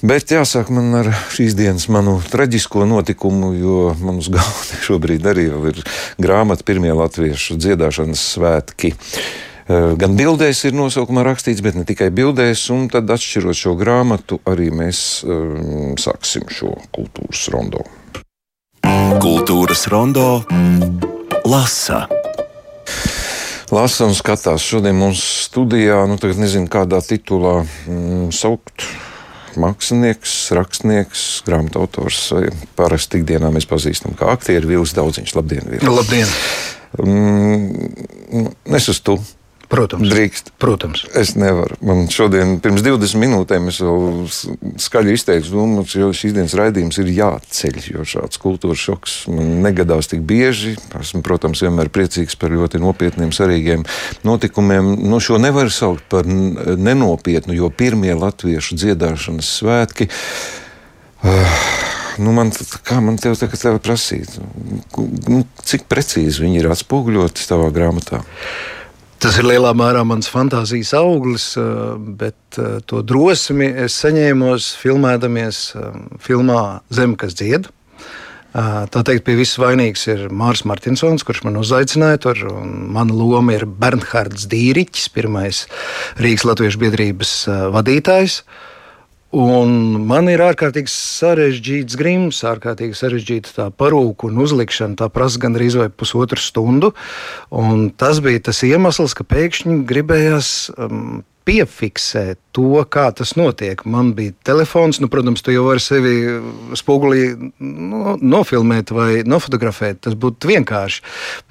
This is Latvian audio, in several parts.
Bet jāsāk man ar šīs dienas manu traģisko notikumu, jo man uz galda šobrīd arī ir grāmata pirmie latviešu dziedāšanas svētki. Eh, gan bildēs ir nosaukumā rakstīts, bet ne tikai bildēs, un tad atšķirot šo grāmatu, arī mēs um, sāksim šo kultūras rondo. Kultūras rondo lasa lasa un skatās. Šodien mums studijā, nu, tagad nezinu, kādā titulā mm, saukt. Mākslinieks, rakstnieks, grāmatu autors vai parasti ikdienā mēs pazīstam kā aktieru Vils Daudziņš. Labdien! Vils. Labdien! Mm, es uz to Protams. Drīkst. Protams. Es nevaru. Man šodien, pirms 20 minūtēm, es jau skaļi izteicu domu, ka šīs dienas raidījums ir jāceļ, jo šāds kultūras šoks man negadās tik bieži. Esmu, protams, vienmēr priecīgs par ļoti nopietniem, svarīgiem notikumiem. Nu, šo nevar saukt par nenopietnu, jo pirmie latviešu dziedāšanas svētki. Uh, nu man, kā man te tagad prasīt, nu, cik precīzi viņi ir atspoguļoti tavā grāmatā? Tas ir lielā mērā mans fantāzijas auglis, eh, bet eh, to drosmi es saņēmu filmēdamies eh, filmā Zem, kas dzied. Tā teikt, pie viss vainīgs ir Mārcis Martinsons, kurš man uzaicināja tur. Mana loma ir Bernhards Dīriķis, pirmais Rīgas Latviešu biedrības vadītājs. Uh, Un man ir ārkārtīgi sarežģīts grims, ārkārtīgi sarežģīta tā parūka un uzlikšana. Tā prasa gandrīz vai pusotru stundu. Un tas bija tas iemesls, ka pēkšņi gribējās um, piefiksēt to, kā tas notiek. Man bija telefons, nu, protams, tu jau vari sevi spogulī nu, nofilmēt vai nofotografēt. Tas būtu vienkārši.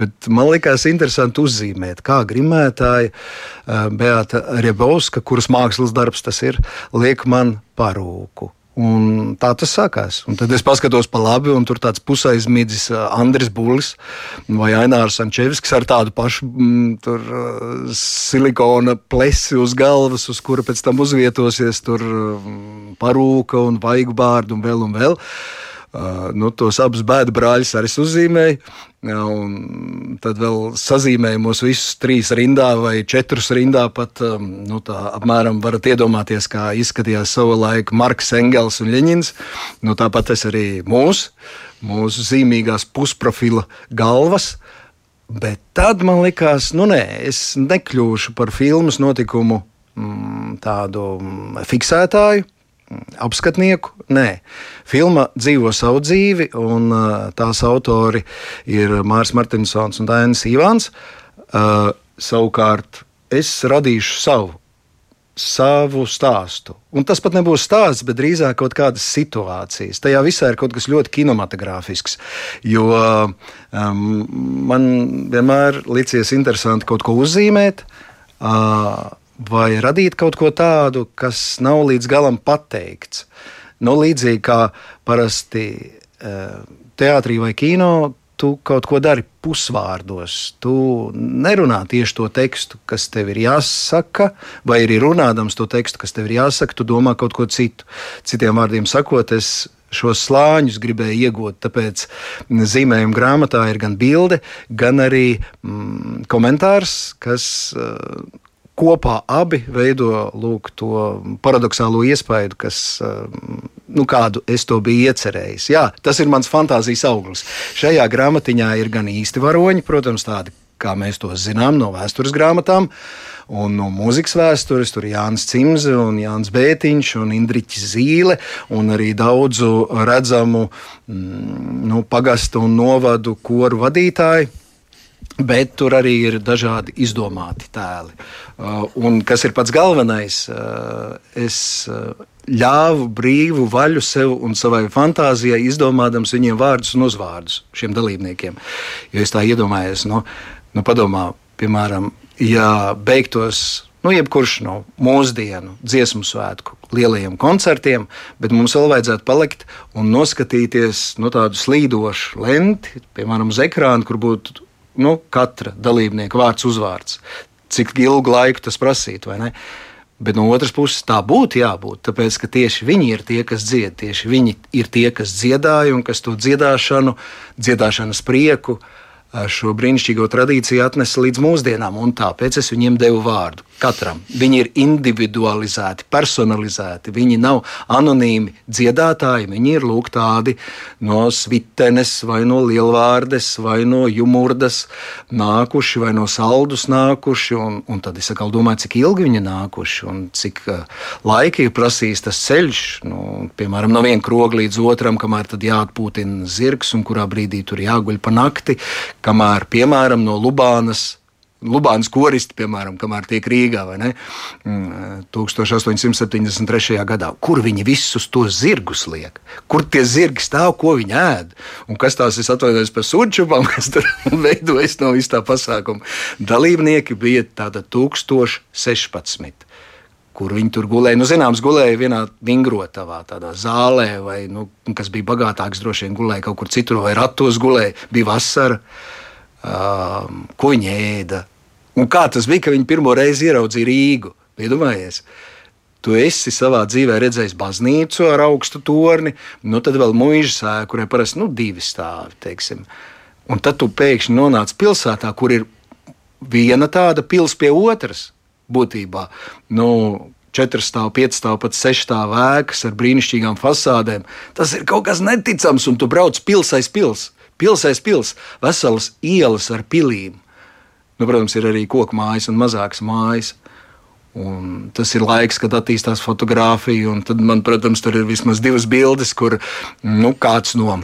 Bet man likās interesanti uzzīmēt, kā grimētāja uh, Beata Rebauska, kuras mākslas darbs tas ir, liek man parūku. Un tā tas sākās. Un tad es paskatos pa labi, un tur tāds pusaizmidzis Andris Bulis vai Ainārs Sančevskis ar tādu pašu m, mm, tur, silikona plesi uz galvas, uz kura pēc tam uzvietosies tur parūka un vaigu bārdu un vēl un vēl. Nu, tos abus bēdu brāļus arī uzzīmēju. Un tad vēl sazīmēju mūs visus trīs rindā vai četrus rindā. Pat, nu, tā, apmēram varat iedomāties, kā izskatījās savulaik Marks Engels un Ļeņins. Nu, tāpat es arī mūsu, mūsu zīmīgās pusprofila galvas. Bet tad man likās, nu nē, es nekļūšu par filmas notikumu tādu fiksētāju apskatnieku. Nē, filma dzīvo savu dzīvi, un tās autori ir Mārcis Martinsons un Dainis Ivāns. Uh, savukārt es radīšu savu. Savu stāstu. Un tas pat nebūs stāsts, bet drīzāk kaut kādas situācijas. Tajā visā ir kaut kas ļoti kinematogrāfisks. Jo um, man vienmēr licies interesanti kaut ko uzzīmēt. Uh, vai radīt kaut ko tādu, kas nav līdz galam pateikts. Nu, līdzīgi kā parasti eh, teātrī vai kino, tu kaut ko dari pusvārdos. Tu nerunā tieši to tekstu, kas tev ir jāsaka, vai arī runādams to tekstu, kas tev ir jāsaka, tu domā kaut ko citu. Citiem vārdiem sakot, es šos slāņus gribēju iegūt. Tāpēc zīmējuma grāmatā ir gan bilde, gan arī mm, komentārs, kas uh, kopā abi veido lūk, to paradoxālo iespaidu, kas, um, nu, kādu es to biju iecerējis. Jā, tas ir mans fantāzijas auglis. Šajā grāmatiņā ir gan īsti varoņi, protams, tādi, kā mēs to zinām no vēstures grāmatām. Un no mūzikas vēstures tur ir Jānis Cimze, un Jānis Bētiņš, un Indriķis Zīle, un arī daudzu redzamu mm, nu, pagastu un novadu koru vadītāju bet tur arī ir dažādi izdomāti tēli. Uh, un kas ir pats galvenais, uh, es uh, ļāvu brīvu vaļu sev un savai fantāzijai, izdomādams viņiem vārdus un uzvārdus šiem dalībniekiem. Jo es tā iedomājos, nu, nu padomā, piemēram, ja beigtos. Nu, jebkurš no mūsdienu dziesmu svētku lielajiem koncertiem, bet mums vēl vajadzētu palikt un noskatīties no nu, tādu slīdošu lenti, piemēram, uz ekrāna, kur būtu nu, katra dalībnieka vārds, uzvārds. Cik ilgu laiku tas prasītu, vai ne? Bet no otras puses tā būtu jābūt, tāpēc ka tieši viņi ir tie, kas dzied, tieši viņi ir tie, kas dziedāja un kas to dziedāšanu, dziedāšanas prieku šo brīnišķīgo tradīciju atnesa līdz mūsdienām, un tāpēc es viņiem devu vārdu. Katram viņi ir individualizēti, personalizēti. Viņi nav anonīmi dziedātāji, viņi ir lūk tādi no svitenes, vai no lielvārdes, vai no jumurdas nākuši, vai no saldus nākuši. Un, un tad es atkal domāju, cik ilgi viņi nākuši un cik laika ir prasījis tas ceļš. Nu, piemēram, no viena kroga līdz otram, kamēr tad jāatpūtina zirgs un kurā brīdī tur jāguļ pa nakti, kamēr, piemēram, no Lubānas Lubānas koristi, piemēram, kamēr tiek Rīgā, vai ne? 1873. Mm, gadā. Kur viņi visus tos zirgus liek? Kur tie zirgi stāv, ko viņi ēd? Un kas tās, es atvainojos par sūdžubām, kas tur veidojas no vis tā pasākuma. Dalībnieki bija tāda 1016 kur viņi tur gulēja. Nu, zināms, gulēja vienā vingrotavā, tādā zālē, vai, nu, kas bija bagātāks, droši vien gulēja kaut kur citur, vai ratos gulēja. Bija vasara, uh, ko viņi ēda. Un kā tas bija, ka viņi pirmo reizi ieraudzīja Rīgu? Iedomājies! Tu esi savā dzīvē redzējis baznīcu ar augstu torni, nu tad vēl mūža sēklu, kurai parasti nu, divi stāvi. Teiksim. Un tad tu pēkšņi nonāc pilsētā, kur ir viena tāda pilsēta pie otras būtībā. Nu, Četras stāv, pieci stāv, pat seši stāv ēkas ar brīnišķīgām fasādēm. Tas ir kaut kas neticams, un tu brauc pilsēs pils, pilsēs pils, veselas ielas ar pilīm. Nu, protams, ir arī koku mājas un mazākas mājas. Un tas ir laiks, kad attīstās fotografija, un tad man, protams, tur ir vismaz divas bildes, kur nu, kāds no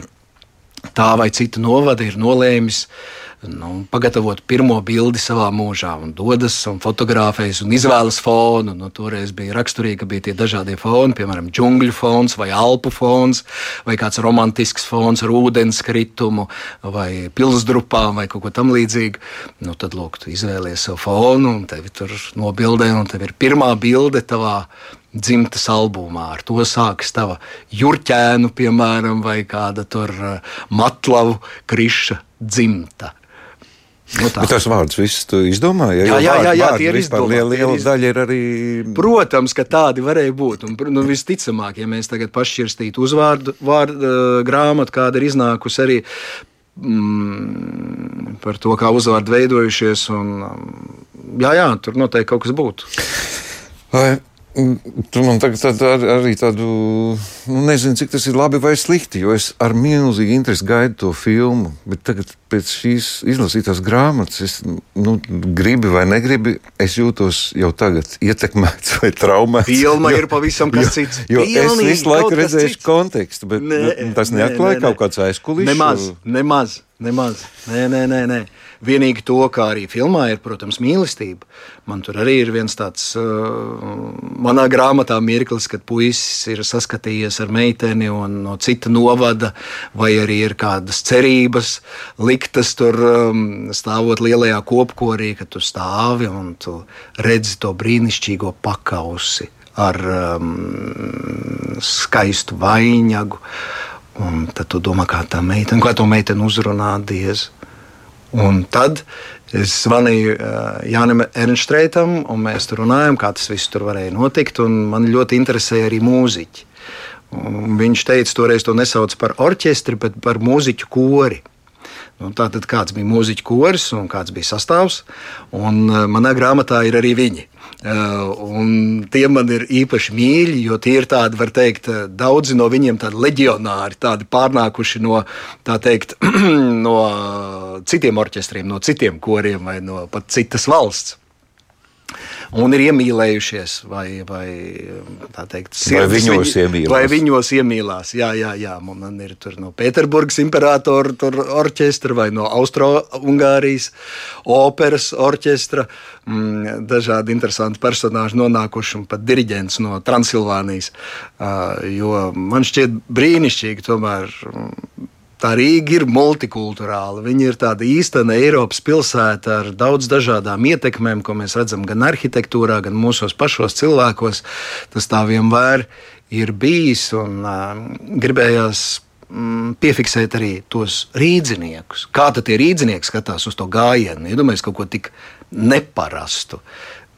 tā vai cita novada ir nolēmis uh, nu, pagatavot pirmo bildi savā mūžā, un dodas un fotografējas un izvēlas fonu. Nu, toreiz bija raksturīgi, ka bija tie dažādie foni, piemēram, džungļu fons vai alpu fons, vai kāds romantisks fons ar ūdens kritumu, vai pilsdrupām, vai kaut ko tamlīdzīgu. Nu, tad, lūk, tu izvēlies savu fonu, un tevi tur nobildē, un tev ir pirmā bilde tavā dzimtas albumā. Ar to sākas tava jurķēnu, piemēram, vai kāda tur uh, matlavu kriša dzimta. Nu tā. Bet tas vārds viss izdomāja. Jā, jā, jā, jā tie ir izdomāti. Liela, liela iz... daļa ir arī. Protams, ka tādi varēja būt. Un, nu, visticamāk, ja mēs tagad pašķirstītu uzvārdu vārdu, grāmatu, kāda ir iznākusi arī mm, par to, kā uzvārdi veidojušies. Un, um, jā, jā, tur noteikti kaut kas būtu. Vai Tu man tagad tād, ar, arī tādu, nu, nezinu, cik tas ir labi vai slikti, jo es ar milzīgu interesi gaidu to filmu. Bet tagad, pēc šīs izlasītās grāmatas, es nu, gribi vai negribi, es jūtos jau tagad ietekmēts vai traumēts. Filma jo, ir pavisam kas cits. Jo, jo es visu laiku redzēju kontekstu, bet nu, tas neatklāja kaut kāds aizkulisks. Nemaz, nemaz, nemaz. Nē, nē, nē. nē. Vienīgi to, kā arī filmā ir, protams, mīlestība. Man tur arī ir viens tāds, uh, manā grāmatā mirklis, kad puisis ir saskatījies ar meiteni un no cita novada, vai arī ir kādas cerības liktas tur um, stāvot lielajā kopkorī, kad tu stāvi un tu redzi to brīnišķīgo pakausi ar um, skaistu vainagu. Un tad tu domā, kā tā meitene, kā to meiteni uzrunā Dievu. Un tad es zvanīju uh, Jānis Ernstreitam, un mēs tur runājām, kā tas viss tur varēja notikt. Man ļoti interesēja arī mūziķi. Un viņš teica, toreiz to nesauc par orķestri, bet par mūziķu kori. Nu, tātad kāds bija mūziķis koris un kāds bija sastāvs. Un, uh, manā grāmatā ir arī viņi. Uh, un tie man ir īpaši mīļi, jo tie ir tādi, var teikt, uh, daudzi no viņiem tādi leģionāri, tādi pārnākuši no, tā teikt, no citiem orķestriem, no citiem koriem vai no pat citas valsts un ir iemīlējušies, vai, vai, teikt, sirds, vai viņos iemīlās. Vai viņos iemīlās. Jā, jā, jā. man ir no Pēterburgas imperatora orķestra vai no Austro-Ungārijas operas orķestra. Mm, dažādi interesanti personāļi nonākuši un pat diriģents no Transilvānijas. Uh, jo man šķiet brīnišķīgi tomēr tā Rīga ir multikulturāla. Viņa ir tāda īstena Eiropas pilsēta ar daudz dažādām ietekmēm, ko mēs redzam gan arhitektūrā, gan mūsos pašos cilvēkos. Tas tā vienmēr ir bijis un uh, gribējās mm, piefiksēt arī tos rīdziniekus. Kā tad tie rīdzinieki skatās uz to gājienu? Iedomājieties kaut ko tik neparastu.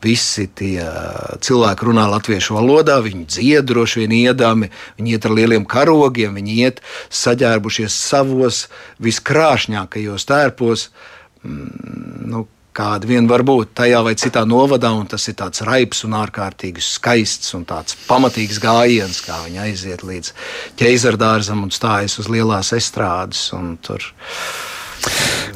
Visi tie cilvēki runā latviešu valodā, viņi dzied droši vien iedami, viņi iet ar lieliem karogiem, viņi iet saģērbušies savos viskrāšņākajos tērpos. Mm, nu, kāda vien var būt tajā vai citā novadā, un tas ir tāds raips un ārkārtīgi skaists un tāds pamatīgs gājiens, kā viņi aiziet līdz ķeizardārzam un stājas uz lielās estrādes. Tur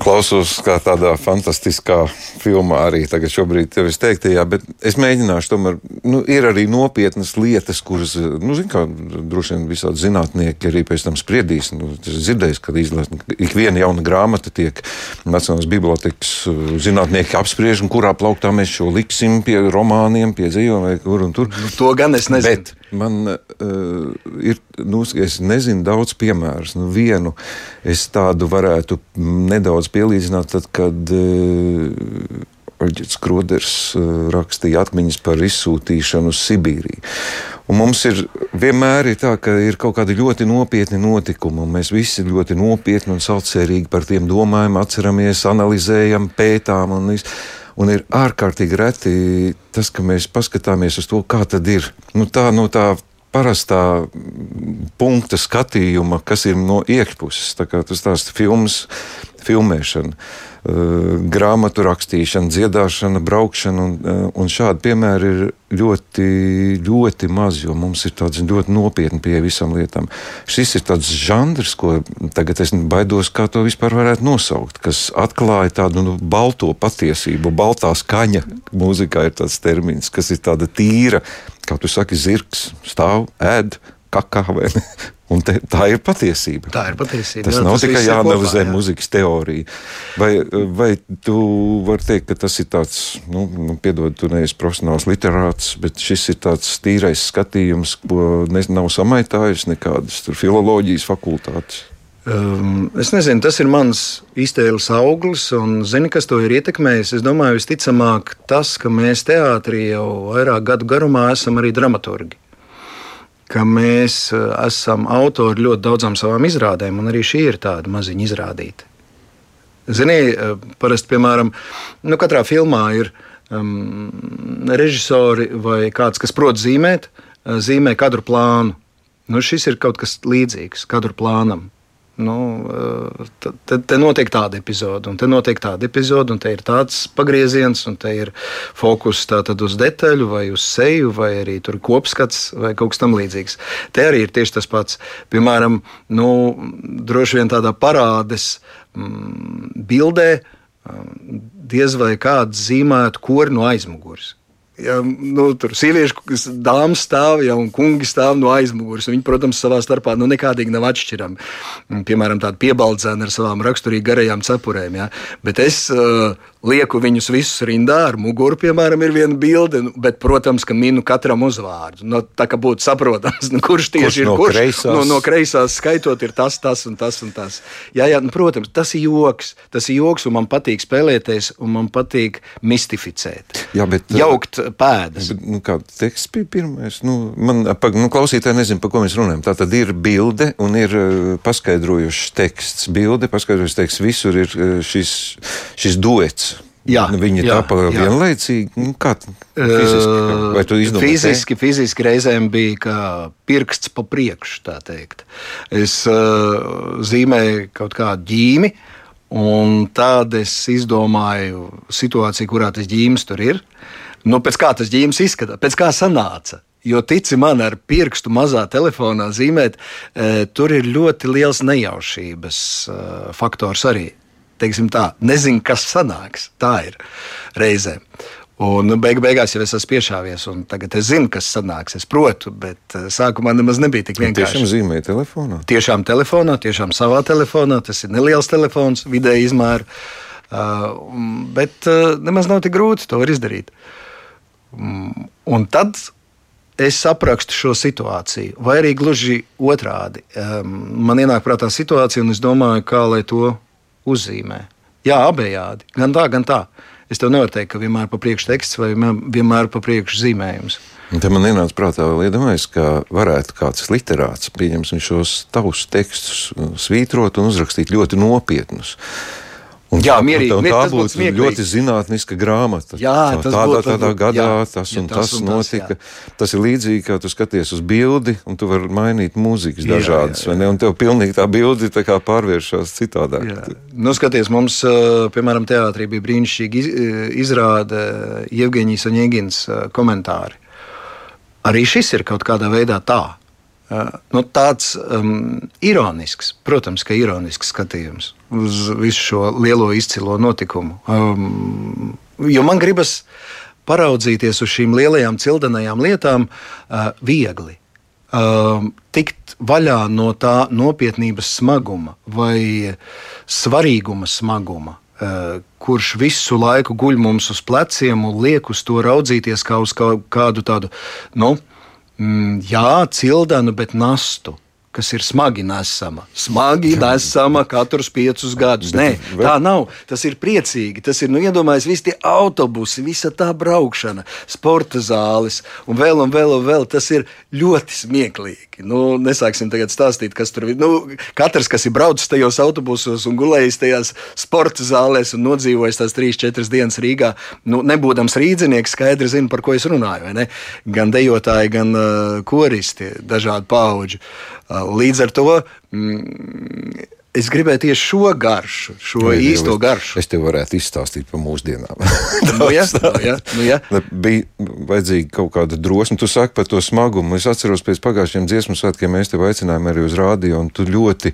Klausos kā tādā fantastiskā filmā arī tagad šobrīd tevis teiktajā, bet es mēģināšu tomēr, nu, ir arī nopietnas lietas, kuras, nu, zin kā, droši vien visādi zinātnieki arī pēc tam spriedīs. Nu, es dzirdēju, ka izlēst, ik viena jauna grāmata tiek Nacionālās bibliotekas uh, zinātnieki apspriež, un kurā plauktā mēs šo liksim pie romāniem, pie dzīviem vai kur un tur. Nu, to gan es nezinu. Bet man uh, ir, nu, es nezinu daudz piemērus. Nu, vienu es tādu varētu nedaudz pielīdzināt, tad, kad uh, Oļģis Kroders uh, rakstīja atmiņas par izsūtīšanu uz Sibīriju. Un mums ir vienmēr ir tā, ka ir kaut kādi ļoti nopietni notikumi, un mēs visi ļoti nopietni un saucerīgi par tiem domājam, atceramies, analizējam, pētām. Un, un ir ārkārtīgi reti tas, ka mēs paskatāmies uz to, kā tad ir. Nu, tā, no tā parastā punkta skatījuma, kas ir no iekšpuses. Tā kā tas tāds filmas, filmēšana, uh, grāmatu rakstīšana, dziedāšana, braukšana un, uh, un šādi piemēri ir ļoti, ļoti maz, jo mums ir tāds ļoti nopietni pie visam lietām. Šis ir tāds žanrs, ko tagad es baidos, kā to vispār varētu nosaukt, kas atklāja tādu nu, balto patiesību, baltā skaņa. Mūzikā ir tāds termins, kas ir tāda tīra kā tu saki, zirgs stāv, ēd, kakā vai ne. Un te, tā ir patiesība. Tā ir patiesība. Tas jā, nav tas tikai jāanalizē jā. muzikas teorija. Vai, vai tu vari teikt, ka tas ir tāds, nu, nu piedod, tu neesi profesionāls literāts, bet šis ir tāds tīrais skatījums, ko ne, nav samaitājis nekādas filoloģijas fakultātes? Um, es nezinu, tas ir mans iztēles auglis, un zini, kas to ir ietekmējis. Es domāju, visticamāk, tas, ka mēs teātrī jau vairāk gadu garumā esam arī dramaturgi. Ka mēs uh, esam autori ļoti daudzām savām izrādēm, un arī šī ir tāda maziņa izrādīta. Zini, uh, parasti, piemēram, nu, katrā filmā ir um, režisori vai kāds, kas prot zīmēt, uh, zīmē kadru plānu. Nu, šis ir kaut kas līdzīgs kadru plānam. Nu, eh, te, te notiek tāda epizode, un te notiek tāda epizode, un te ir tāds pagrieziens, un te ir fokus uz detaļu, vai uz seju, vai arī tur kopskats, vai kaut kas tamlīdzīgs. Te arī ir tieši tas pats. Piemēram, nu, droši vien tādā parādes mm, bildē mm, diez vai kāds zīmētu kori no aizmugures ja, nu, tur sieviešu dāmas stāv ja, un kungi stāv no aizmugures. Viņi, protams, savā starpā nu, nekādīgi nav atšķirami. Piemēram, tāda piebaldzēna ar savām raksturīgi garajām cepurēm. Ja. Bet es uh, lieku viņus visus rindā ar muguru, piemēram, ir viena bilde, nu, bet, protams, ka minu katram uzvārdu. No, tā kā būtu saprotams, nu, kurš tieši kurš ir no kurš. Kreisās? No, no kreisās skaitot, ir tas, tas un tas un tas. Jā, jā, nu, protams, tas ir joks. Tas ir joks, un man patīk spēlēties, un man patīk mistificēt. Jā, bet, Jaukt pēdas. Bet, nu, kā teksts bija pirmais? Nu, man, pa, nu, klausītāji nezinu, par ko mēs runājam. Tā tad ir bilde un ir uh, paskaidrojušs teksts. Bilde, paskaidrojušs teksts, visur ir uh, šis, šis duets. Jā, Viņi jā, tāpa vienlaicīgi. Nu, kā fiziski? Vai tu izdomā? Fiziski, fiziski reizēm bija kā pirksts pa priekšu, tā teikt. Es uh, zīmēju kaut kādu ģīmi, un tad es izdomāju situāciju, kurā tas ģīmis tur ir. Nu, pēc kā tas ģīmis izskatās, pēc kā sanāca. Jo tici man, ar pirkstu mazā telefonā zīmēt, tur ir ļoti liels nejaušības faktors arī. Teiksim tā, nezinu, kas sanāks. Tā ir reizē. Un nu, beig beigās jau es esmu piešāvies, un tagad es zinu, kas sanāks. Es protu, bet e, sākumā nemaz nebija tik vienkārši. Tiešām zīmēja telefonā? Tiešām telefonā, tiešām savā telefonā. Tas ir neliels telefons, vidēji izmēra. Uh, bet uh, nemaz nav tik grūti to izdarīt. Mm, un tad es aprakstu šo situāciju, vai arī gluži otrādi. Man ienāk prātā situācija, un es domāju, kā lai to uzzīmē. Jā, abējādi. Gan tā, gan tā. Es tev nevaru teikt, ka vienmēr pa priekšu teksts vai vienmēr pa priekšu zīmējums. Te man ienāca prātā vēl iedomājas, ka varētu kāds literāts, pieņemsim, šos tavus tekstus svītrot un uzrakstīt ļoti nopietnus. Un Jā, tā, mierīgi, un mier- tā būtu smieklīgi. ļoti zinātniska grāmata. Jā, Tā- tas tādā, tādā būtu- gadā jā, tas ja un tas tas un tas, notika. Tas ir līdzīgi, kā tu skaties uz bildi, un tu vari mainīt mūzikas Jā, dažādas, jā, vai ne? Un tev pilnīgi tā bildi tā kā pārvēršas citādāk. Jā. Nu, skaties, mums, ā, piemēram, teātrī bija brīnišķīgi iz- izrāde Jevģīnijas un Jēgins komentāri. Arī šis ir kaut kādā veidā tā. Uh, nu, tāds um, ironisks, protams, ka ironisks skatījums uz visu šo lielo izcilo notikumu. Um, jo man gribas paraudzīties uz šīm lielajām cildenajām lietām uh, viegli. Um, tikt vaļā no tā nopietnības smaguma vai svarīguma smaguma, uh, kurš visu laiku guļ mums uz pleciem un liek uz to raudzīties kā uz kā, kādu tādu, nu, mm, jā, cildenu, bet nastu. Kas ir smagi nesama. Smagi nesama katrus piecus gadus. Nē, tā nav. Tas ir priecīgi. Tas ir, nu, iedomājieties, visi tie autobusi, visa tā braukšana, sporta zāles un vēl, un vēl, un vēl. Tas ir ļoti smieklīgi. Nu, nesāksim tagad stāstīt, kas tur ir. Nu, katrs, kas ir braucis tajos autobusos un gulējis tajās sporta zālēs un nodzīvojis tās 3-4 dienas Rīgā, nu, nebūdams rīznieks, skaidri zina, par ko es runāju. Gan dejotāji, gan uh, koristi, dažādu pauģu. Uh, līdz ar to mm, es gribēju tieši šo garšu, šo Vai īsto Dievs, garšu. Es tev varētu izstāstīt par mūsdienām. Nu, ja, nu, ja, nu, ja. Bija vajadzīga kaut kāda drosme. Tu saki par to smagumu. Es atceros, pēc pagājušajiem dziesmu svētkiem mēs tevi aicinājām arī uz rādio, un tu ļoti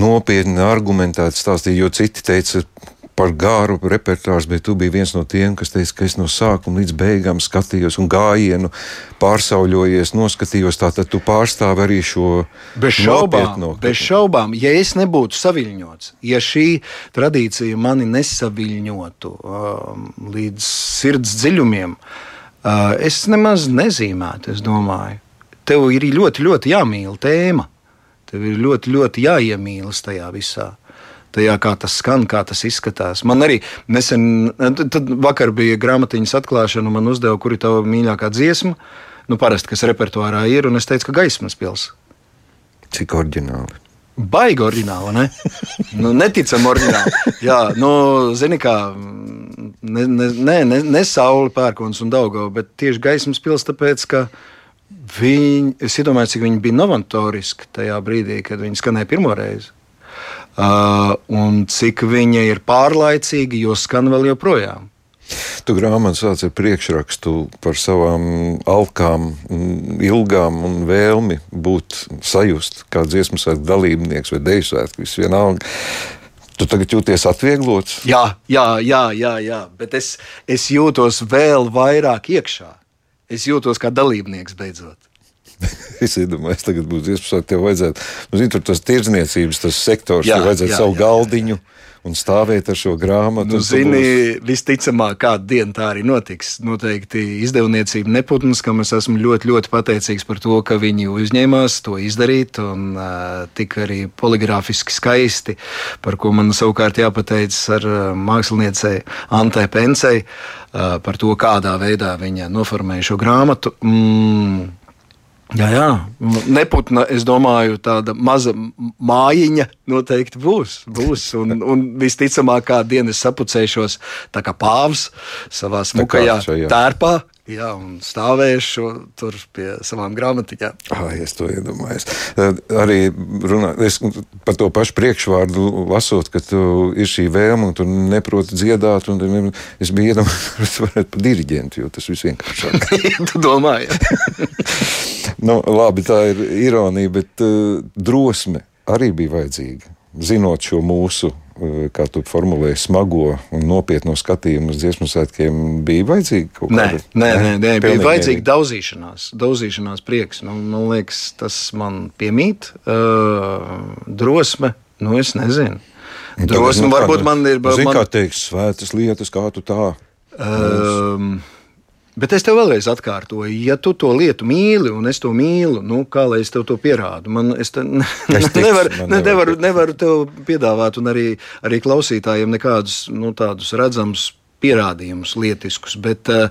nopietni argumentēti stāstīji, jo citi teica, par gāru repertuārs, bet tu biji viens no tiem, kas teica, ka es no sākuma līdz beigām skatījos un gājienu pārsauļojies, noskatījos. Tātad tu pārstāvi arī šo Bez šaubām, bez šaubām, ja es nebūtu saviņots, ja šī tradīcija mani nesaviņotu um, līdz sirds dziļumiem, uh, es nemaz nezīmētu. Es domāju, tev ir ļoti, ļoti jāmīl tēma. Tev ir ļoti, ļoti jāiemīlas tajā visā. Tajā, kā tas skan, kā tas izskatās. Man arī nesen, tad, vakar bija grāmatiņas atklāšana, man uzdeva, kur ir tava mīļākā dziesma. Nu, parasti, kas repertuārā ir, un es teicu, ka gaismas pilsēta. Cik oriģināli. Baigi oriģināli, ne? Nu, neticam oriģināli. Jā, nu, zini, kā. Ne, ne, ne, ne, ne saule, pērkons un daudzā, bet tieši gaismas pilsēta, tāpēc, ka viņi, es iedomājos, cik viņi bija novatoriski tajā brīdī, kad viņi skanēja pirmo reizi. Uh, un cik viņa ir pārlaicīga, jo skan vēl joprojām. Tu grāmatā sāc ar priekšrakstu par savām alkām, ilgām un vēlmi būt sajust kā dziesmu svētku dalībnieks vai deju svētku, viss vienalga. Tu tagad jūties atvieglots. Jā, jā, jā, jā, jā. bet es, es jūtos vēl vairāk iekšā. Es jūtos kā dalībnieks beidzot. Es iedomājos, tagad būs iespējams, tev vajadzētu, nu, zini, tur tas tirdzniecības, tas sektors, Jā, tev vajadzētu jā, savu jā, galdiņu un stāvēt ar šo grāmatu. Nu, zini, būsi- visticamāk, kāda diena tā arī notiks. Noteikti izdevniecība neputns, kam es esmu ļoti, ļoti pateicīgs par to, ka viņi uzņēmās to izdarīt un uh, tik arī poligrāfiski skaisti, par ko man savukārt jāpateicas ar uh, māksliniecei Antē Pencei uh, par to, kādā veidā viņa noformēja šo grāmatu. Mm, Jā, jā, neputna, es domāju, tāda maza mājiņa noteikti būs. būs un, un visticamāk, kādu dienu es sapucēšos tā kā pāvs savā smukajā šajā. tērpā. Jā, un stāvēšu tur pie savām grāmatiņām. Ai, es to iedomājos. Arī runā, es par to pašu priekšvārdu lasot, ka tu ir šī vēlme, un tu neproti dziedāt. un Es biju iedomājies, ka tu varētu pat diriģentu, jo tas viss vienkāršāk. tu domāji? nu, labi, tā ir ironija, bet uh, drosme arī bija vajadzīga. Zinot šo mūsu, kā tu formulēji, smago un nopietno skatījumu uz dziesmu svētkiem, bija vajadzīga kaut Nē, kāda. nē, nē, nē bija Pilnīgi vajadzīga daudzīšanās, daudzīšanās prieks. Nu, man liekas, tas man piemīt. Uh, drosme, nu es nezinu. Drosme nu, varbūt man ir. Zini, man- kā teiks, svētas lietas, kā tu tā. Um, bet es tev vēlreiz atkārtoju, ja tu to lietu mīli, un es to mīlu, nu, kā lai es tev to pierādu? Man, es te, Es ticu, nevaru, man ne, nevar nevaru, tikt. nevaru tev piedāvāt, un arī, arī klausītājiem nekādus nu, tādus redzamus pierādījumus, lietiskus. Bet, uh,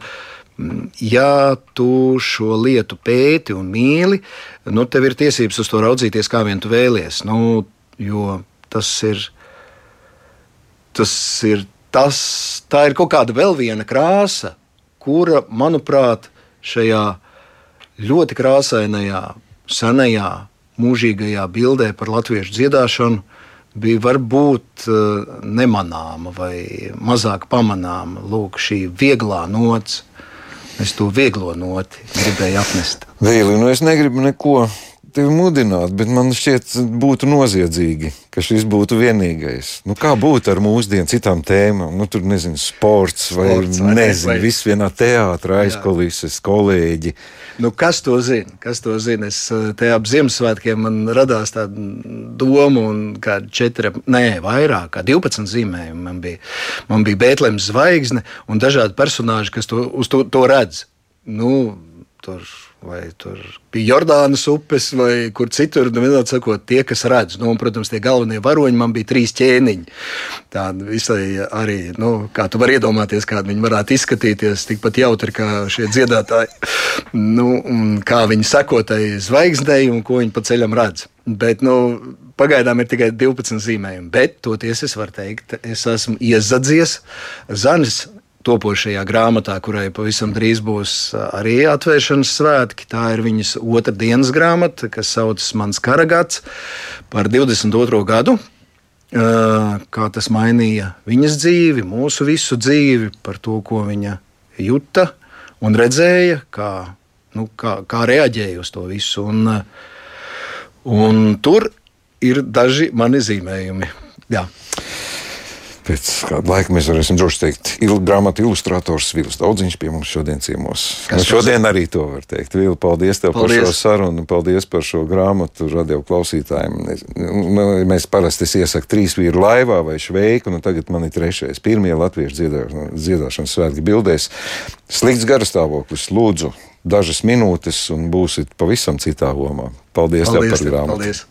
Ja tu šo lietu pēti un mīli, nu, tev ir tiesības uz to raudzīties, kā vien tu vēlies. Nu, jo tas ir tas ir tas, tā ir kaut kāda vēl viena krāsa, kura, manuprāt, šajā ļoti krāsainajā, senajā, mūžīgajā bildē par latviešu dziedāšanu bija varbūt eh, nemanāma vai mazāk pamanāma. Lūk, šī vieglā nots. Es to vieglo noti gribēju apnest. Vīli, nu es negribu neko tevi mudināt, bet man šķiet, būtu noziedzīgi, ka šis būtu vienīgais. Nu, kā būtu ar mūsdienu citām tēmām? Nu, tur nezinu, sports vai, sports, vai nezinu, vai... viss vienā teātrī, aizkulises, kolēģi. Nu, kas to zina? Kas to zina? Es eh, te ap Ziemassvētkiem man radās tāda doma, un kāda četri, nē, vairāk, kā 12 zīmējumi man bija. Man bija Bētlemes zvaigzne un dažādi personāži, kas to, to, to redz. Nu, tur vai tur bija Jordānas upes, vai kur citur. Nu, vienot sakot, tie, kas redz, nu, un, protams, tie galvenie varoņi man bija trīs ķēniņi. Tāda visai arī, nu, kā tu vari iedomāties, kāda viņi varētu izskatīties, tikpat jautri kā šie dziedātāji. Nu, kā viņi sekotai zvaigznei un ko viņi pa ceļam redz. Bet, nu, Pagaidām ir tikai 12 zīmējumi, bet toties es varu teikt, es esmu iezadzies. Zanis topošajā grāmatā, kurai pavisam drīz būs arī atvēršanas svētki. Tā ir viņas otrā dienas grāmata, kas saucas Mans karagats par 22. gadu. Kā tas mainīja viņas dzīvi, mūsu visu dzīvi, par to, ko viņa juta un redzēja, kā, nu, kā, kā reaģēja uz to visu. Un, un tur ir daži mani zīmējumi. Jā. Pēc kāda laika mēs varēsim droši teikt, il, grāmatu ilustrators Vils Daudziņš pie mums šodien ciemos. Kas nu, šodien arī to var teikt. Vili, paldies tev paldies. par šo sarunu, paldies par šo grāmatu radio klausītājiem. Nu, mēs parasti iesakām trīs vīru laivā vai šveiku, un nu, tagad man ir trešais. Pirmie latviešu dziedāšanas, dziedāšanas svētki bildēs. Slikts garastāvoklis, lūdzu, dažas minūtes, un būsit pavisam citā lomā. Paldies, paldies tev par grāmatu! Paldies.